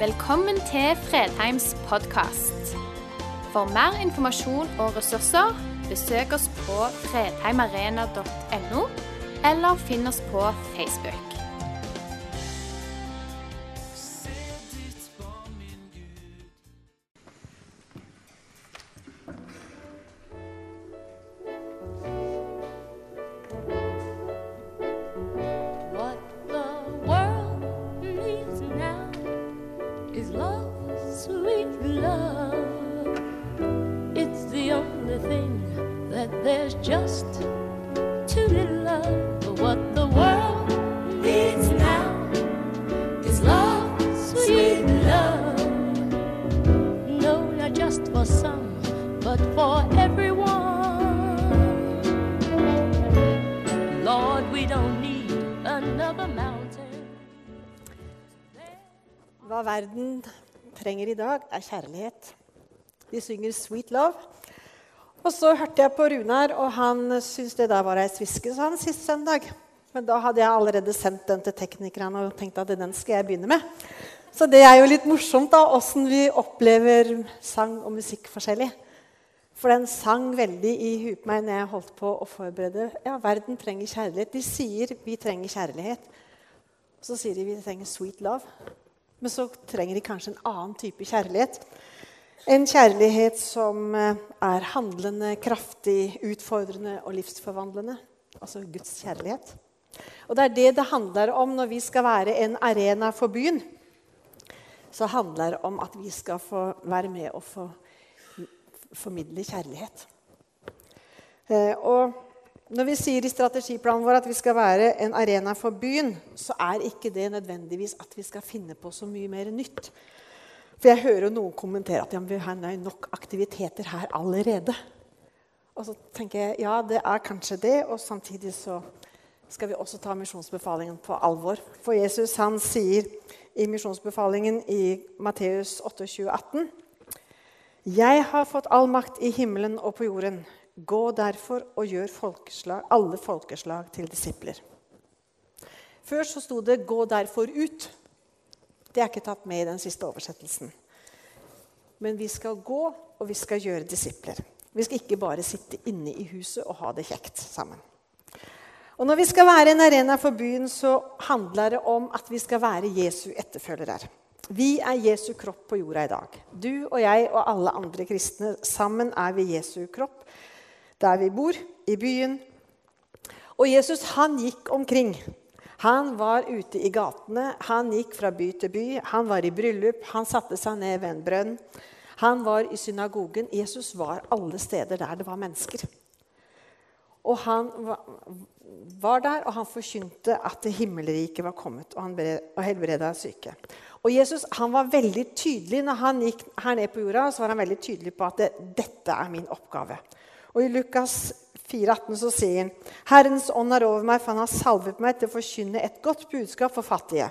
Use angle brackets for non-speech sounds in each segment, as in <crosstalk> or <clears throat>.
Velkommen til Fredheims podkast. For mer informasjon og ressurser, besøk oss på fredheimarena.no, eller finn oss på Facebook. Hva verden trenger i dag, er kjærlighet. De synger 'Sweet Love'. Og så hørte jeg på Runar, og han syntes det der var ei sviske, sa han sist søndag. Men da hadde jeg allerede sendt den til teknikerne og tenkt at den skal jeg begynne med. Så det er jo litt morsomt da, åssen vi opplever sang og musikk forskjellig. For den sang veldig i huet på meg når jeg holdt på å forberede. Ja, verden trenger kjærlighet. De sier vi trenger kjærlighet. Og så sier de vi trenger sweet love. Men så trenger de kanskje en annen type kjærlighet. En kjærlighet som eh, er handlende, kraftig, utfordrende og livsforvandlende. Altså Guds kjærlighet. Og det er det det handler om når vi skal være en arena for byen. Så handler det om at vi skal få være med og få formidle kjærlighet. Eh, og når vi sier i strategiplanen vår at vi skal være en arena for byen, så er ikke det nødvendigvis at vi skal finne på så mye mer nytt. For jeg hører noen kommentere at ja, vi har nok aktiviteter her allerede. Og så tenker jeg ja, det er kanskje det, og samtidig så skal vi også ta misjonsbefalingen på alvor. For Jesus han sier i misjonsbefalingen i Matteus 28, 18, Jeg har fått all makt i himmelen og på jorden. Gå derfor og gjør folkeslag, alle folkeslag til disipler. Før så sto det 'gå derfor ut'. Det er ikke tatt med i den siste oversettelsen. Men vi skal gå, og vi skal gjøre disipler. Vi skal ikke bare sitte inne i huset og ha det kjekt sammen. Og Når vi skal være en arena for byen, så handler det om at vi skal være Jesu etterfølgere. Vi er Jesu kropp på jorda i dag. Du og jeg og alle andre kristne. Sammen er vi Jesu kropp der vi bor, i byen. Og Jesus han gikk omkring. Han var ute i gatene, han gikk fra by til by. Han var i bryllup, han satte seg ned ved en brønn. Han var i synagogen. Jesus var alle steder der det var mennesker. Og han var der, og han forkynte at det himmelriket var kommet, og han helbreda syke. Og Jesus han var veldig tydelig når han gikk her ned på jorda, så var han veldig tydelig på at det, dette er min oppgave. Og I Lukas 4,18 så sier han Herrens ånd er over meg, for han har salvet meg til å forkynne et godt budskap for fattige.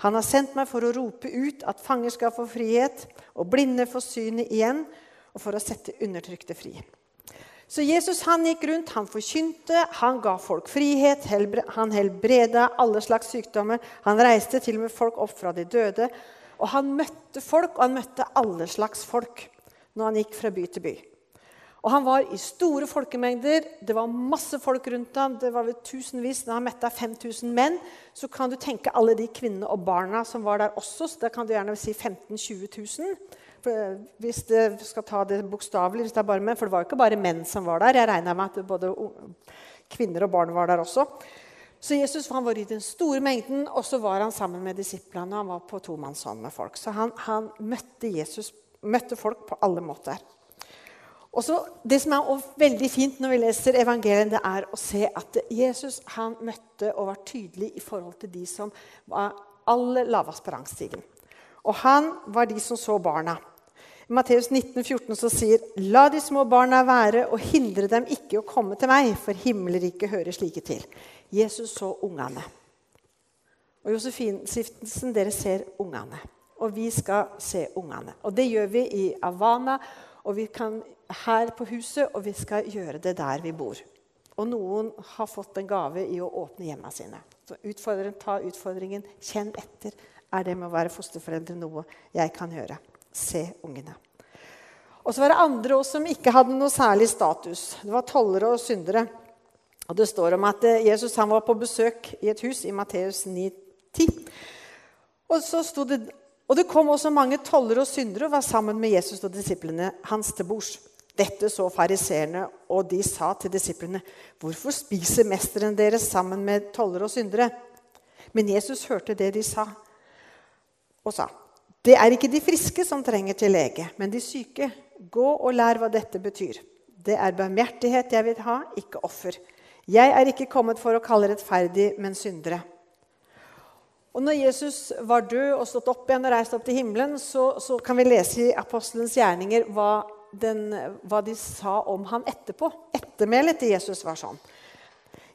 Han har sendt meg for å rope ut at fanger skal få frihet, og blinde få synet igjen, og for å sette undertrykte fri. Så Jesus han gikk rundt, han forkynte, han ga folk frihet, han helbreda alle slags sykdommer. Han reiste til og med folk opp fra de døde. Og han møtte folk, og han møtte alle slags folk når han gikk fra by til by. Og Han var i store folkemengder. Det var masse folk rundt ham. Det var vel tusenvis. Når han møtte 5000 menn, så kan du tenke alle de kvinnene og barna som var der også. Så da kan du gjerne si 15 000-20 000. For hvis det skal ta det bokstavelig, hvis det er bare menn. For det var jo ikke bare menn som var der. Jeg regna med at både kvinner og barn var der også. Så Jesus var i den store mengden, og så var han sammen med disiplene. Han var på tomannshånd med folk. Så han, han møtte, Jesus, møtte folk på alle måter. Og så, Det som er veldig fint når vi leser evangeliet, det er å se at Jesus han møtte og var tydelig i forhold til de som var aller lavest på rangstigen. Og han var de som så barna. I Matteus 19, 14 så sier La de små barna være og hindre dem ikke å komme til meg, for himmelriket hører slike til. Jesus så ungene. Og Josefin-stiftelsen, dere ser ungene. Og vi skal se ungene. Og det gjør vi i Avana og vi kan her på huset, og vi skal gjøre det der vi bor. Og noen har fått en gave i å åpne hjemmene sine. Så utfordringen, ta utfordringen. Kjenn etter. er det med å være fosterforeldre noe jeg kan gjøre. Se ungene. Og så var det andre også som ikke hadde noe særlig status. Det var tollere og syndere. Og Det står om at eh, Jesus han var på besøk i et hus i Matteus 9,10. Og så sto det og det kom også mange tollere og syndere og var sammen med Jesus og disiplene hans til bords. Dette så fariseerne, og de sa til disiplene.: Hvorfor spiser mesteren deres sammen med tollere og syndere? Men Jesus hørte det de sa, og sa.: Det er ikke de friske som trenger til lege, men de syke. Gå og lær hva dette betyr. Det er barmhjertighet jeg vil ha, ikke offer. Jeg er ikke kommet for å kalle rettferdig, men syndere. Og når Jesus var død og stått opp igjen og reist opp til himmelen, så, så kan vi lese i apostelens gjerninger hva, den, hva, de sa om ham etterpå. Ettermælet til Jesus var sånn.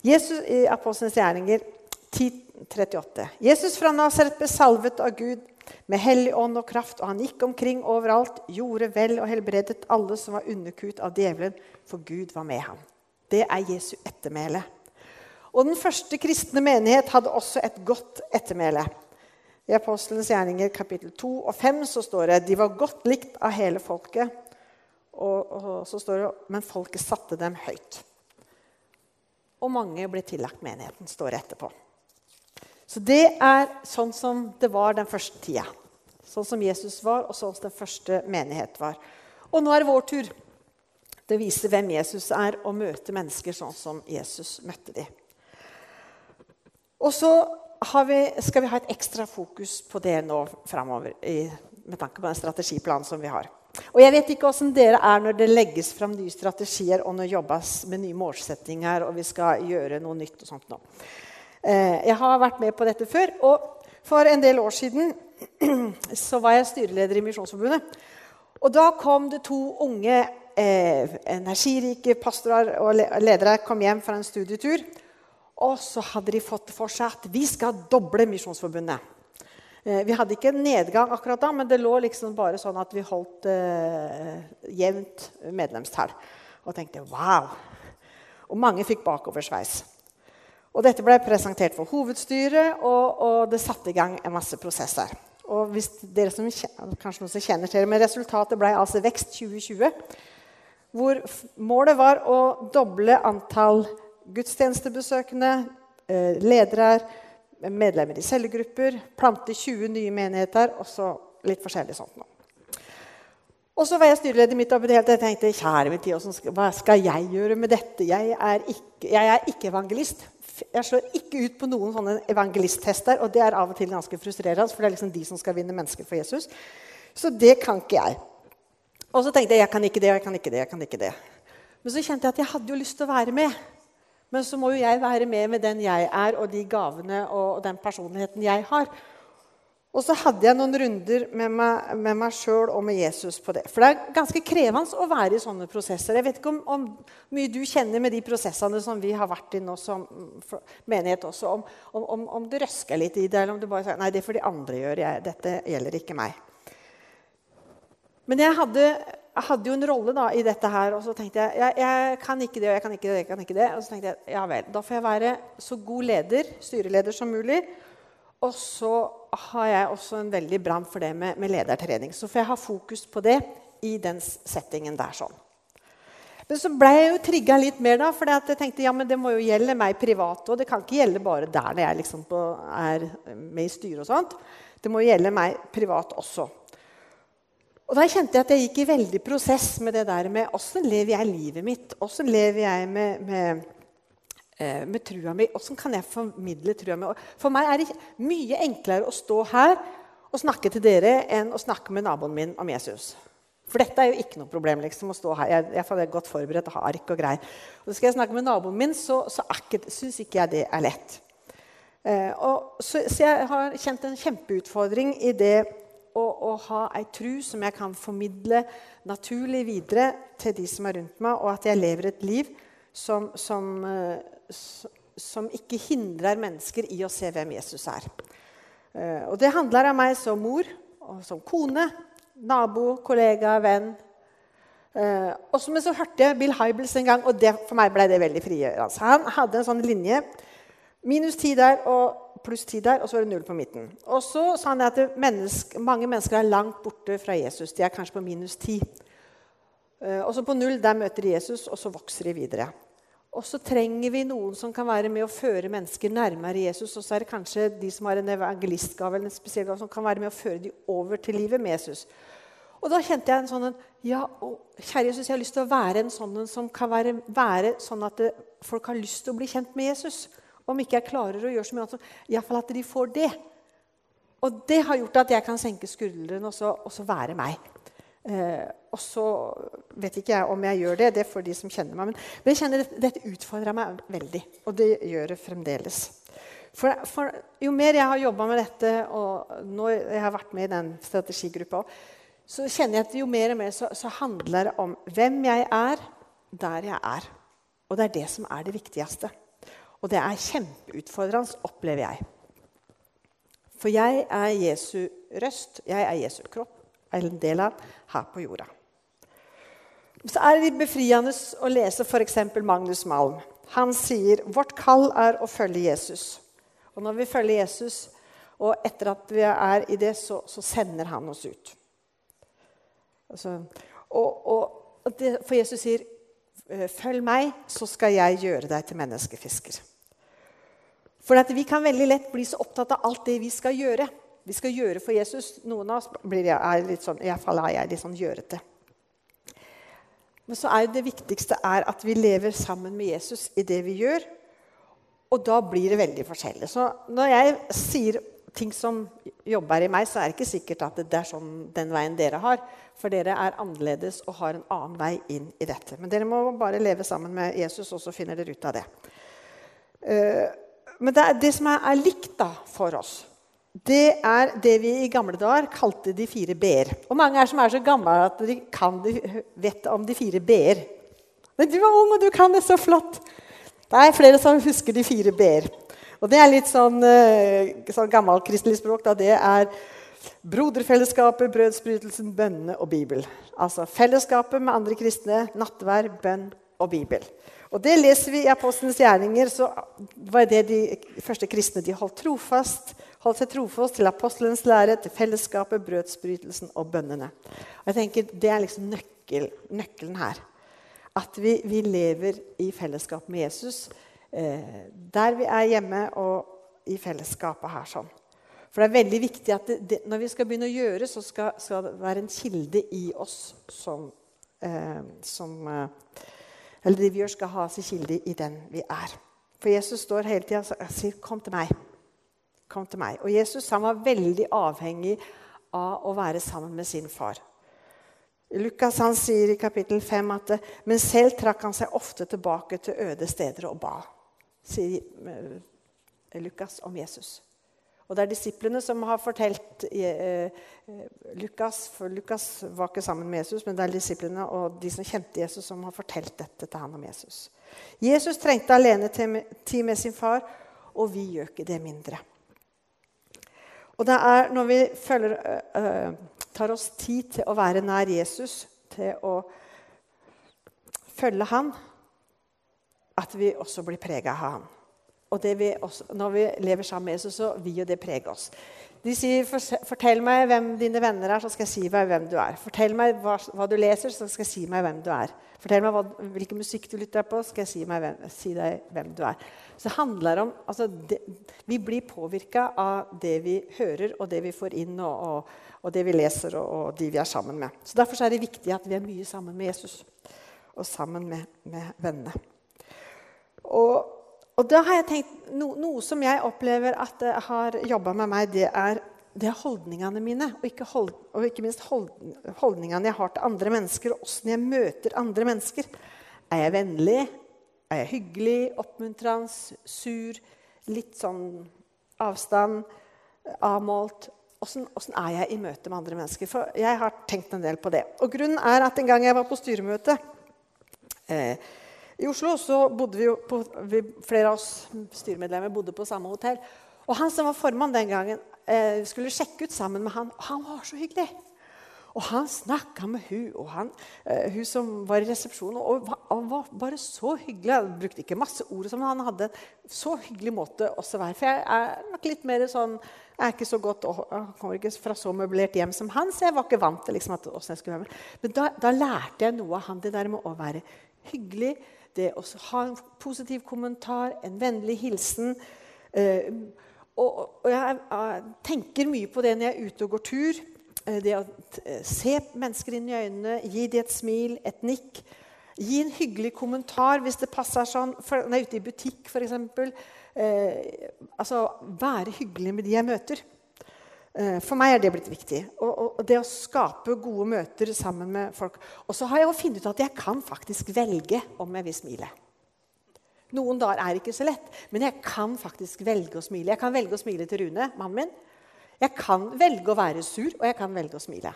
Jesus i apostelens gjerninger 10.38. Jesus fra Nasaret ble salvet av Gud med hellig ånd og kraft, og han gikk omkring overalt, gjorde vel og helbredet alle som var underkuet av djevelen, for Gud var med ham. Det er Jesu ettermæle. Og den første kristne menighet hadde også et godt ettermæle. I Apostelens gjerninger kapittel 2 og 5 så står det de var godt likt av hele folket. Og, og så står det men folket satte dem høyt. Og mange ble tillagt menigheten, står det etterpå. Så det er sånn som det var den første tida. Sånn som Jesus var, og sånn som den første menighet var. Og nå er det vår tur Det viser hvem Jesus er, og møte mennesker sånn som Jesus møtte dem. Og så vi, skal vi ha et ekstra fokus på det nå framover med tanke på den strategiplanen som vi har. Og jeg vet ikke åssen dere er når det legges fram nye strategier og når det jobbes med nye målsettinger og vi skal gjøre noe nytt. og sånt nå. Eh, jeg har vært med på dette før. Og for en del år siden <clears throat> så var jeg styreleder i Misjonsforbundet. Og da kom det to unge eh, energirike pastorer og ledere kom hjem fra en studietur. Og så hadde de fått for seg at vi skal doble Misjonsforbundet. Eh, vi hadde ikke nedgang akkurat da, men det lå liksom bare sånn at vi holdt eh, jevnt medlemstall. Og tenkte wow. Og mange fikk bakoversveis. Og dette ble presentert for hovedstyret, og, og, det satte i gang en masse prosesser. Og hvis dere som kanskje noen som kjenner til det, men Resultatet ble altså Vekst 2020. Hvor målet var å doble antall gudstjenestebesøkende, eh, ledere, medlemmer i cellegrupper, plante 20 nye menigheter og så litt forskjellig sånt noe. Og så var jeg styreleder mitt og. Jeg tenkte kjære min tid, hva skal jeg gjøre med dette? Jeg er ikke, jeg er ikke evangelist jeg slår ikke ut på noen sånne evangelisttester. Og det er av og til ganske frustrerende, for det er liksom de som skal vinne mennesker for Jesus. Så det kan ikke jeg. Og så tenkte jeg jeg kan ikke det, jeg kan ikke det, jeg kan ikke det. Men så kjente jeg at jeg hadde jo lyst til å være med. Men så må jo jeg være med med den jeg er, og de gavene og den personligheten jeg har. Og så hadde jeg noen runder med meg, med meg sjøl og med Jesus på det. For det er ganske krevende å være i sånne prosesser. Jeg vet ikke om, om mye du kjenner med de prosessene som vi har vært i nå som menighet også. Om, om, om det røsker litt i det, eller om du bare sier nei, det er fordi andre gjør. Jeg, dette gjelder ikke meg. Men jeg hadde, jeg hadde jo en rolle da, i dette her, og så tenkte jeg jeg, jeg kan ikke det og jeg kan ikke det. jeg kan ikke det. Og så tenkte jeg ja vel, da får jeg være så god leder, styreleder som mulig. Og så har jeg også en veldig brann for det med, med, ledertrening. Så får jeg ha fokus på det i den settingen der. sånn. Men så ble jeg jo trigga litt mer, da, for jeg tenkte ja, men det må jo gjelde meg privat òg. Det kan ikke gjelde bare der når jeg liksom på, er med i styret og sånt. Det må gjelde meg privat også. Og Da kjente jeg at jeg gikk i veldig prosess med det der med åssen lever jeg livet mitt? Åssen lever jeg med, med Eh, med trua mi. Åssen kan jeg formidle trua mi? For meg er det mye enklere å stå her og snakke til dere enn å snakke med naboen min om Jesus. For dette er jo ikke noe problem. liksom, å stå her. Jeg, jeg er godt forberedt har ikke og greier. Og skal jeg snakke med naboen min, så, så syns ikke jeg det er lett. Eh, og, så, så, jeg har kjent en kjempeutfordring i det å, å ha ei tru som jeg kan formidle naturlig videre til de som er rundt meg, og at jeg lever et liv som, som, eh, som ikke hindrer mennesker i å se hvem Jesus er. Eh, og det handler om meg som mor, og som kone, nabo, kollega, venn. og som jeg så hørte Bill Hybels en gang, og det, for meg ble det veldig frigjørende. Han hadde en sånn linje. Minus ti der og pluss 10 der, og så var det null på midten. Og så sa han at menneske, mange mennesker er langt borte fra Jesus. De er kanskje på minus 10. Eh, Og så på null der møter de Jesus, og så vokser de videre. Og så trenger vi noen som kan være med å føre mennesker nærmere Jesus. Og så er det kanskje de som har en evangelistgave eller en spesiell gave, som kan være med å føre dem over til livet med Jesus. Og da kjente jeg en sånn en, ja, Kjære Jesus, jeg har lyst til å være en sånn en som kan være, være sånn at det, folk har lyst til å bli kjent med Jesus. Om ikke jeg klarer å gjøre så mye, altså, iallfall at de får det. Og det har gjort at jeg kan senke skuldrene og så, så være meg. Eh, og så vet ikke jeg om jeg gjør det. Det er for de som kjenner meg. Men, men jeg kjenner dette, dette utfordrer meg veldig, og det gjør det fremdeles. For, for jo mer jeg har jobba med dette, og nå jeg har vært med i den strategigruppa òg, så kjenner jeg at jo mer og mer så, så handler det om hvem jeg er, der jeg er. Og det er det som er det viktigste. Og det er kjempeutfordrende, opplever jeg. For jeg er Jesu røst, jeg er Jesu kropp, er en del av her på jorda. Så er det befriende å lese f.eks. Magnus Malm. Han sier vårt kall er å følge Jesus. Og når vi følger Jesus, og etter at vi er i det, så, så sender han oss ut. Altså, og, og for Jesus sier, «Eh, 'Følg meg, så skal jeg gjøre deg til menneskefisker'. For vi kan veldig lett bli så opptatt av alt det vi skal gjøre. Vi skal gjøre for Jesus. Noen av oss blir, er litt sånn, i fall er jeg litt sånn gjørete. Men så er det viktigste er at vi lever sammen med Jesus i det vi gjør. Og da blir det veldig forskjellig. Så når jeg sier ting som jobber i meg, så er det ikke sikkert at det er sånn den veien dere har. For dere er annerledes og har en annen vei inn i dette. Men dere må bare leve sammen med Jesus, og så finner dere ut av det. Eh, Men det, det som er likt da, for oss, det er det vi i gamle dager kalte de fire b-er. Og mange er som er så gamle at de, kan, de vet om de fire b-er. Men du er ung, og du kan det så flott! Det er flere som husker de fire b-er. Og det er litt sånn, eh, sånn gammelkristelig språk. Da. Det er broderfellesskapet, brødsbrytelsen, bønnene og Bibel. Altså fellesskapet med andre kristne, nattvær, bønn og Bibel. Og det leser vi i Apostlenes gjerninger. så var det De første kristne de holdt trofast, holdt seg trofast til apostelens lære, til fellesskapet, brødsbrytelsen og bønnene. Og jeg tenker Det er liksom nøkkel, nøkkelen her. At vi, vi lever i fellesskap med Jesus eh, der vi er hjemme, og i fellesskapet her. sånn. For det er veldig viktig at det, det, når vi skal begynne å gjøre, så skal, skal det være en kilde i oss som, eh, som eh, Eller det vi gjør, skal ha sin kilde i den vi er. For Jesus står hele tida og sier 'Kom til meg'. Kom til meg. Og Jesus han var veldig avhengig av å være sammen med sin far. Lukas han sier i kapittel 5 at men selv trakk han seg ofte tilbake til øde steder og ba. Sier eh, Lukas om Jesus. Og det er disiplene som har fortalt eh, Lukas, for Lukas var ikke sammen med Jesus, men det er disiplene og de som kjente Jesus, som har fortalt dette til han om Jesus. Jesus trengte alene tid med sin far, og vi gjør ikke det mindre. Og det er når vi følger, tar oss tid til å være nær Jesus, til å følge han, at vi også blir prega av ham. Og vi også, når vi lever sammen med Jesus, så vil jo det prege oss. De sier 'Fortell meg hvem dine venner er, så skal jeg si meg hvem du er'. 'Fortell meg hva, hva du leser, så skal jeg si meg hvem du er'. 'Fortell meg hva, hvilken musikk du lytter på, så skal jeg si, hvem, si deg hvem du er'. Så det handler om, altså, det, Vi blir påvirka av det vi hører, og det vi får inn, og, og, og det vi leser, og, og, de vi er sammen med. Så Derfor er det viktig at vi er mye sammen med Jesus og sammen med, med vennene. Og og da har jeg tenkt, no, Noe som jeg opplever at det har jobba med meg, det er, det er, holdningene mine. Og ikke, hold, og ikke minst hold, holdningene jeg har til andre mennesker, og åssen jeg møter andre mennesker. Er jeg vennlig? Er jeg hyggelig? Oppmuntrende? Sur? Litt sånn avstand? Avmålt? Åssen er jeg i møte med andre mennesker? For jeg har tenkt en del på det. Og grunnen er at en gang jeg var på styremøte eh, i Oslo så bodde vi jo på, vi, Flere av oss styremedlemmer bodde på samme hotell. Og han som var formann den gangen, eh, skulle sjekke ut sammen med han. Og han var så hyggelig. Og han snakka med hun, og han, eh, hun som var i resepsjonen. Og han var bare så hyggelig. Han brukte ikke masse ord, men han hadde en så hyggelig måte å være. For jeg er nok litt mer sånn jeg er ikke så godt, og kommer ikke fra så møblert hjem som han, så jeg var ikke vant til liksom, at, jeg skulle være med. Men da, da lærte jeg noe av han, det der med å være hyggelig, det å ha en positiv kommentar, en vennlig hilsen. Eh, og, og jeg, jeg tenker mye på det når jeg er ute og går tur. Eh, Det å eh, se mennesker inn i øynene, gi dem et smil, et nikk. Gi en hyggelig kommentar hvis det passer sånn. For, når jeg er ute i butikk, f.eks. Eh, altså, være hyggelig med de jeg møter. Eh, for meg er det blitt viktig. Og, og, det å skape gode møter sammen med folk. Og så har jeg jo funnet ut at jeg kan faktisk velge om jeg vil smile. Noen dager er ikke så lett, men jeg kan faktisk velge å smile. Jeg kan velge å smile til Rune, mannen min. Jeg kan velge å være sur, og jeg kan velge å smile.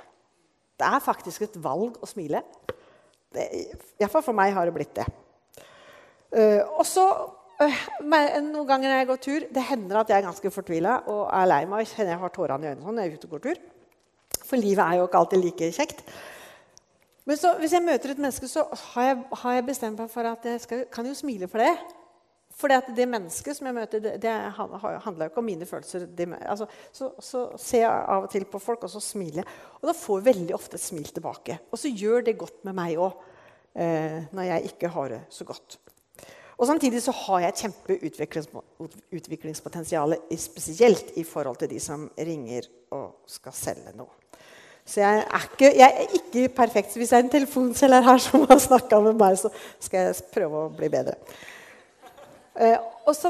Det er faktisk et valg å smile. Iallfall for meg har det blitt det. Uh, og så Noen ganger når jeg går tur, det hender at jeg er ganske fortvila og er lei meg. kjenner jeg har tårene i øynene sånn når jeg er ute og går tur. For livet er jo ikke alltid like kjekt. Men så, hvis jeg møter et menneske, så har jeg, har jeg bestemt meg for at jeg skal, kan jo smile for det. For det mennesket som jeg møter, det, det handler jo ikke om mine følelser. Det, altså, så, så, ser jeg av og til på folk, og så smiler jeg. Og da får jeg veldig ofte et smil tilbake. Og så gjør det godt med meg òg, eh, når jeg ikke har det så godt. Og Samtidig så har jeg et kjempeutviklingspotensial, spesielt i forhold til de som ringer og skal selge noe. Så jeg er ikke, jeg er ikke perfekt. Så hvis det er en telefonselger her som har snakka med meg, så skal jeg prøve å bli bedre. Eh, og så,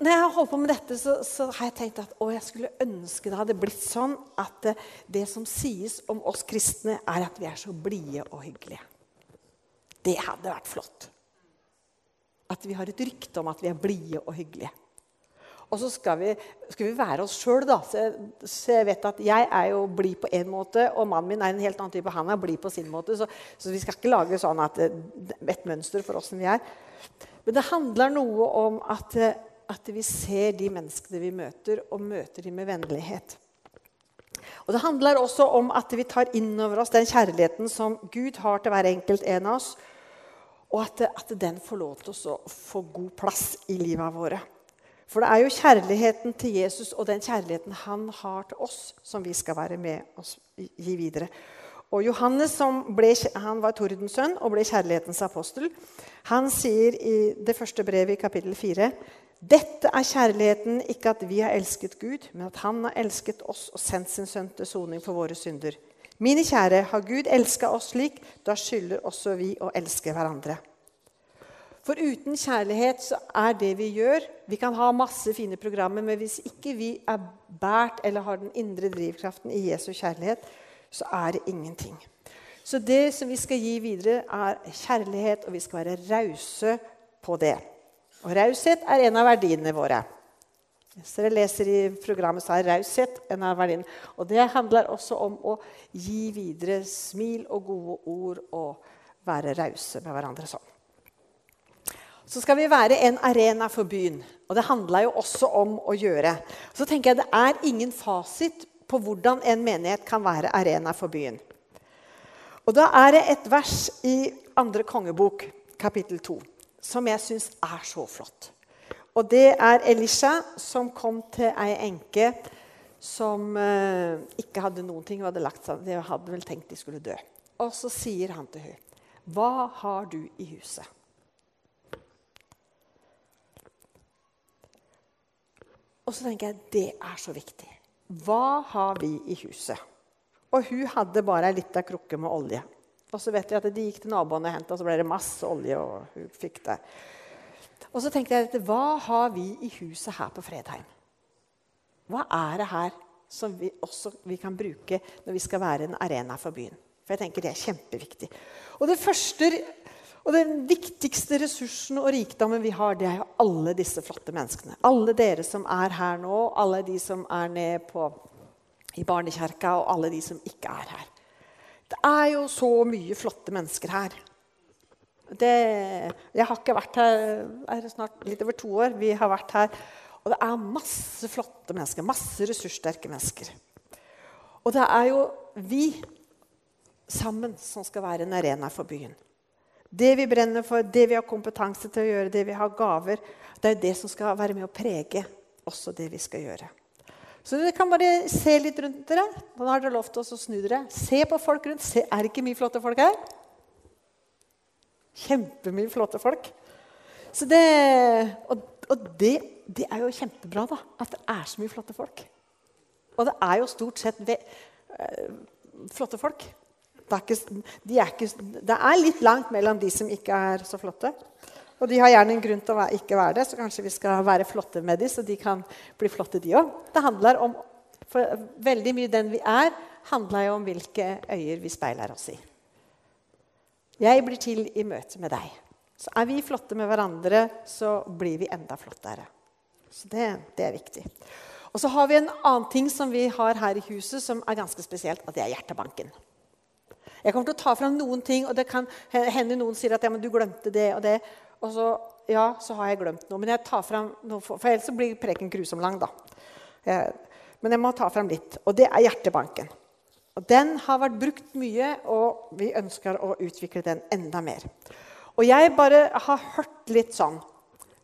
når jeg har holdt på med dette, så, så har jeg tenkt at å, jeg skulle ønske det hadde blitt sånn at det, det som sies om oss kristne, er at vi er så blide og hyggelige. Det hadde vært flott. At vi har et rykte om at vi er blide og hyggelige. Og så skal vi, skal vi være oss sjøl, da. Så jeg, så jeg vet at jeg er jo blid på én måte, og mannen min er en helt annen type. Han er blid på sin måte. Så, så, vi skal ikke lage sånn at, et mønster for åssen vi er. Men det handler noe om at, at vi ser de menneskene vi møter, og møter dem med vennlighet. Og Det handler også om at vi tar inn over oss den kjærligheten som Gud har til hver enkelt en av oss, og at, at den får lov til å få god plass i livet våre. For det er jo kjærligheten til Jesus og den kjærligheten han har til oss, som vi skal være med og gi videre. Og Johannes, ble, han var Tordens sønn og ble kjærlighetens apostel, han sier i det første brevet i kapittel 4 dette er kjærligheten, ikke at vi har elsket Gud, men at Han har elsket oss og sendt sin sønn til soning for våre synder. Mine kjære, har Gud elska oss slik, da skylder også vi å elske hverandre. For uten kjærlighet så er det vi gjør Vi kan ha masse fine programmer, men hvis ikke vi er båret eller har den indre drivkraften i Jesu kjærlighet, så er det ingenting. Så det som vi skal gi videre, er kjærlighet, og vi skal være rause på det. Og raushet er en av verdiene våre. Hvis dere leser i programmet, så er raushet en av verdiene. Og det handler også om å gi videre smil og gode ord og være rause med hverandre sånn. Så skal vi være en arena for byen. Og det handler jo også om å gjøre. Så tenker jeg Det er ingen fasit på hvordan en menighet kan være arena for byen. Og Da er det et vers i andre kongebok, kapittel 2 som jeg syns er så flott. Og det er Elisha som kom til ei enke som eh, ikke hadde noen ting. Hadde lagt seg, de hadde vel tenkt de skulle dø. Og så sier han til henne, 'Hva har du i huset?' Og så tenker jeg det er så viktig. Hva har vi i huset? Og hun hadde bare ei lita krukke med olje. Og så vet jeg at De gikk til naboene og hentet, og så ble det masse olje. og hun fikk det. Og så tenkte jeg hva har vi i huset her på Fredheim? Hva er det her som vi også vi kan bruke når vi skal være en arena for byen? For jeg tenker det er kjempeviktig. Og det første og den viktigste ressursen og rikdommen vi har, det er jo alle disse flotte menneskene. Alle dere som er her nå, alle de som er nede på, i barnekirka, og alle de som ikke er her. Det er jo så mye flotte mennesker her. Det, jeg har ikke vært her er snart litt over to år. Vi har vært her. Og det er masse flotte mennesker. Masse ressurssterke mennesker. Og det er jo vi sammen som skal være en arena for byen. Det vi brenner for, det vi har kompetanse til å gjøre, det vi har gaver, det er jo det som skal være med å prege også det vi skal gjøre. Så dere kan bare se litt rundt dere. Nå har dere lov til å snu dere. Se på folk rundt. Se, er det ikke mye flotte folk her? Kjempemye flotte folk. Så det, og, og det, det, er jo kjempebra, da. At det er så mye flotte folk. Og det er jo stort sett ve, øh, flotte folk. Det er, ikke, de er ikke, det er litt langt mellom de som ikke er så flotte. Og de har gjerne en grunn til å ikke være det, så kanskje vi skal være flotte med dem, så de kan bli flotte, de òg. Det handler om for Veldig mye den vi er, handler jo om hvilke øyer vi speiler oss i. Jeg blir til i møte med deg. Så er vi flotte med hverandre, så blir vi enda flottere. Så det, det er viktig. Og så har vi en annen ting som vi har her i huset, som er ganske spesielt, og det er hjertebanken. Jeg kommer til å ta fram noen ting, og det kan hende noen sier at ja, men du glemte det og det. Og så, ja, så har jeg glemt noe. Men jeg tar fram noe, for, for ellers blir preken grusom lang. da. Men jeg må ta fram litt, og det er hjertebanken. Og Den har vært brukt mye, og vi ønsker å utvikle den enda mer. Og jeg bare har hørt litt sånn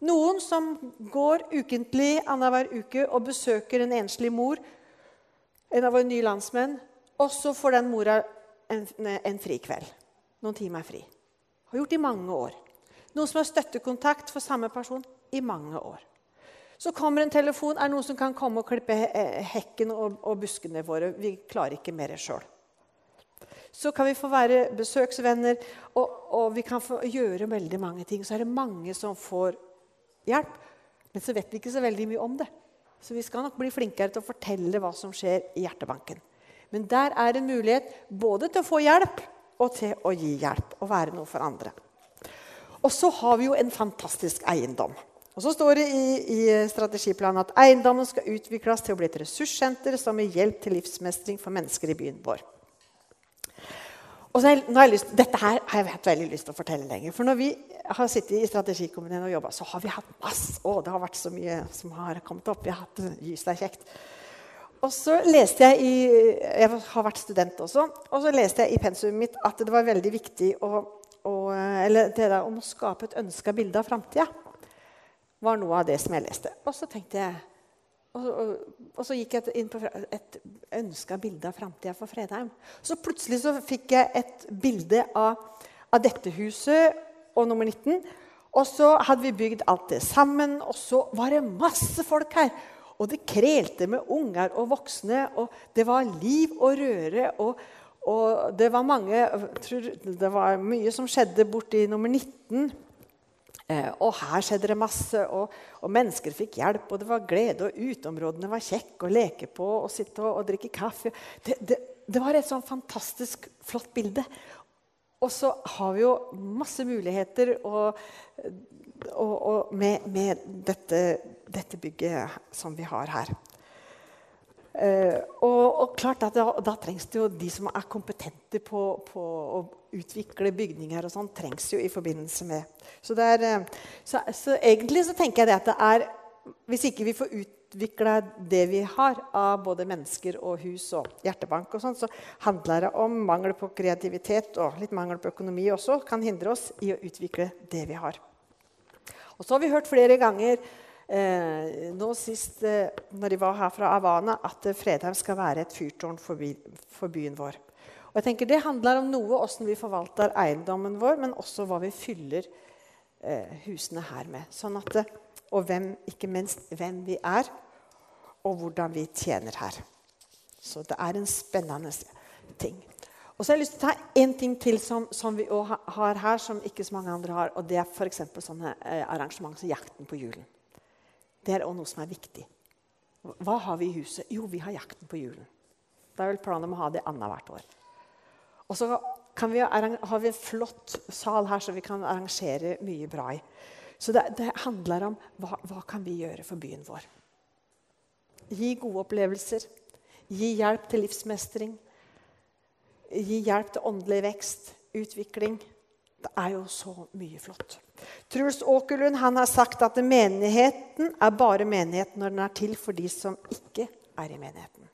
Noen som går ukentlig annenhver uke og besøker en enslig mor, en av våre nye landsmenn, og så får den mora en, en frikveld. Noen timer fri. Har gjort i mange år. Noen som har støttekontakt for samme person i mange år. Så kommer en telefon. Er det noen som kan komme og klippe hekken og, og buskene våre? Vi klarer ikke mer sjøl. Så kan vi få være besøksvenner, og, og, vi kan få gjøre veldig mange ting. Så er det mange som får hjelp, men så vet vi ikke så veldig mye om det. Så vi skal nok bli flinkere til å fortelle hva som skjer i hjertebanken. Men der er en mulighet både til å få hjelp og til å gi hjelp. Og være noe for andre. Og så har vi jo en fantastisk eiendom. Og så står det i, i, strategiplanen at eiendommen skal utvikles til å bli et ressurssenter som gir hjelp til livsmestring for mennesker i byen vår. Og så har jeg lyst, Dette her har jeg veldig lyst til å fortelle lenger. For når vi har sittet i strategikomiteen og jobba, så har vi hatt masse Å, det har vært så mye som har kommet opp. Vi har hatt Gys, det er kjekt. Og så leste Jeg i, jeg har vært student også, og så leste jeg i pensumet mitt at det var veldig viktig å, å, eller det der om å skape et ønska bilde av framtida. Var noe av det som jeg leste. Og så tenkte jeg, og, og, og så gikk jeg inn på et ønska bilde av framtida for Fredheim. Så plutselig så fikk jeg et bilde av, av dette huset og nummer 19. Og så hadde vi bygd alt det sammen, og så var det masse folk her. Og det krelte med unger og voksne, og det var liv og røre. Og, og det var mange Det var mye som skjedde borti nummer 19. Eh, og her skjedde det masse, og, og, mennesker fikk hjelp. Og det var glede, og uteområdene var kjekke å leke på og sitte og, og drikke kaffe. Det, det, det var et sånn fantastisk flott bilde. Og så har vi jo masse muligheter og, med, med dette dette bygget som vi har her. Uh, og, og, klart at da, da, trengs det jo de som er kompetente på, på å utvikle bygninger og sånn, trengs jo i forbindelse med Så, er, uh, så, så egentlig så tenker jeg det at det er Hvis ikke vi får utvikla det vi har av både mennesker og hus og hjertebank, og sånn, så handler det om mangel på kreativitet og litt mangel på økonomi også kan hindre oss i å utvikle det vi har. Og så har vi hørt flere ganger eh, nå sist eh, når de var her fra Havana, at Fredheim skal være et fyrtårn for, by, for, byen vår. Og jeg tenker Det handler om noe hvordan vi forvalter eiendommen vår, men også hva vi fyller eh, husene her med. Sånn at, eh, og hvem, ikke minst hvem vi er, og hvordan vi tjener her. Så det er en spennende ting. Og så har jeg lyst til å ta én ting til som, som vi har her, som ikke så mange andre har. og Det er f.eks. sånne eh, arrangement som Jakten på julen. Det er også noe som er viktig. Hva har vi i huset? Jo, vi har Jakten på julen. Det er vel planen om å ha det annethvert år. Og så vi har vi en flott sal her som vi kan arrangere mye bra i. Så det, det handler om hva, hva kan vi gjøre for byen vår. Gi gode opplevelser. Gi hjelp til livsmestring. Gi hjelp til åndelig vekst, utvikling. Det er jo så mye flott. Truls Åkerlund har sagt at menigheten er bare menighet når den er til for de som ikke er i menigheten.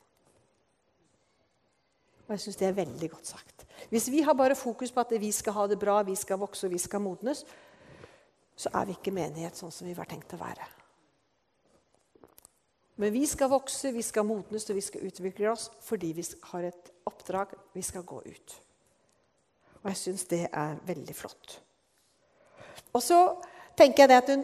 Og jeg syns det er veldig godt sagt. Hvis vi har bare fokus på at vi skal ha det bra, vi skal vokse og vi skal modnes, så er vi ikke menighet sånn som vi var tenkt å være. Men vi skal vokse, vi skal modnes og vi skal utvikle oss fordi vi har et oppdrag. Vi skal gå ut. Og jeg syns det er veldig flott. Og så tenker jeg at, hun,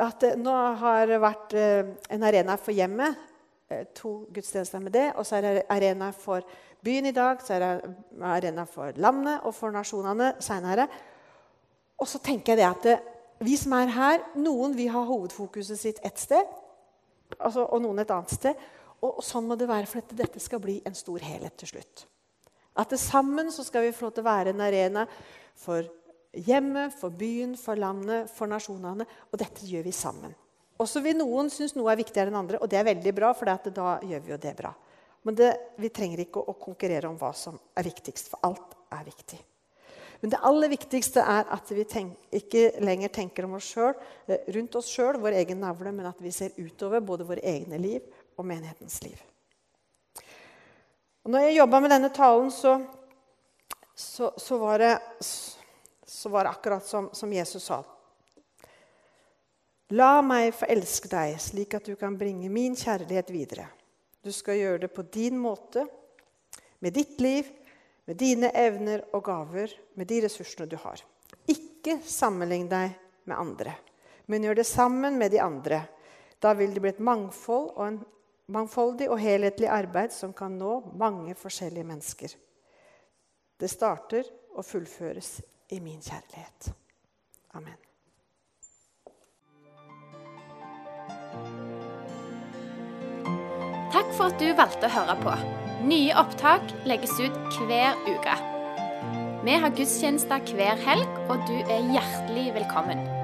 at det nå har det vært eh, en arena for hjemmet. eh, To gudstjenester med det. Og så er det arena for byen i dag. Så er det arena for landet og for nasjonene seinere. Og så tenker jeg det at det, vi som er her, noen vil ha hovedfokuset sitt ett sted altså, og noen et annet sted. Og, og sånn må det være, for at dette skal bli en stor helhet til slutt. At det sammen så skal vi få lov til å være en arena for hjemmet, for byen, for landet, for nasjonene. Og dette gjør vi sammen. Og så vil noen synes noe er viktigere enn andre, og det er veldig bra, for da gjør vi jo det bra. Men det, vi trenger ikke å, å konkurrere om hva som er viktigst, for alt er viktig. Men det aller viktigste er at vi tenk, ikke lenger tenker om oss selv, eh, rundt oss sjøl, vår egen navle, men at vi ser utover både våre egne liv og menighetens liv. Og når jeg jobba med denne talen, så, så, så, var, det, så var det akkurat som, som Jesus sa. La meg få elske deg, slik at du kan bringe min kjærlighet videre. Du skal gjøre det på din måte, med ditt liv, med dine evner og gaver, med de ressursene du har. Ikke sammenlign deg med andre, men gjør det sammen med de andre. Da vil det bli et mangfold og en mangfoldig og helhetlig arbeid som kan nå mange forskjellige mennesker. Det starter og fullføres i min kjærlighet. Amen. Takk for at du valgte å høre på. Nye opptak legges ut hver uke. Vi har gudstjenester hver helg, og du er hjertelig velkommen.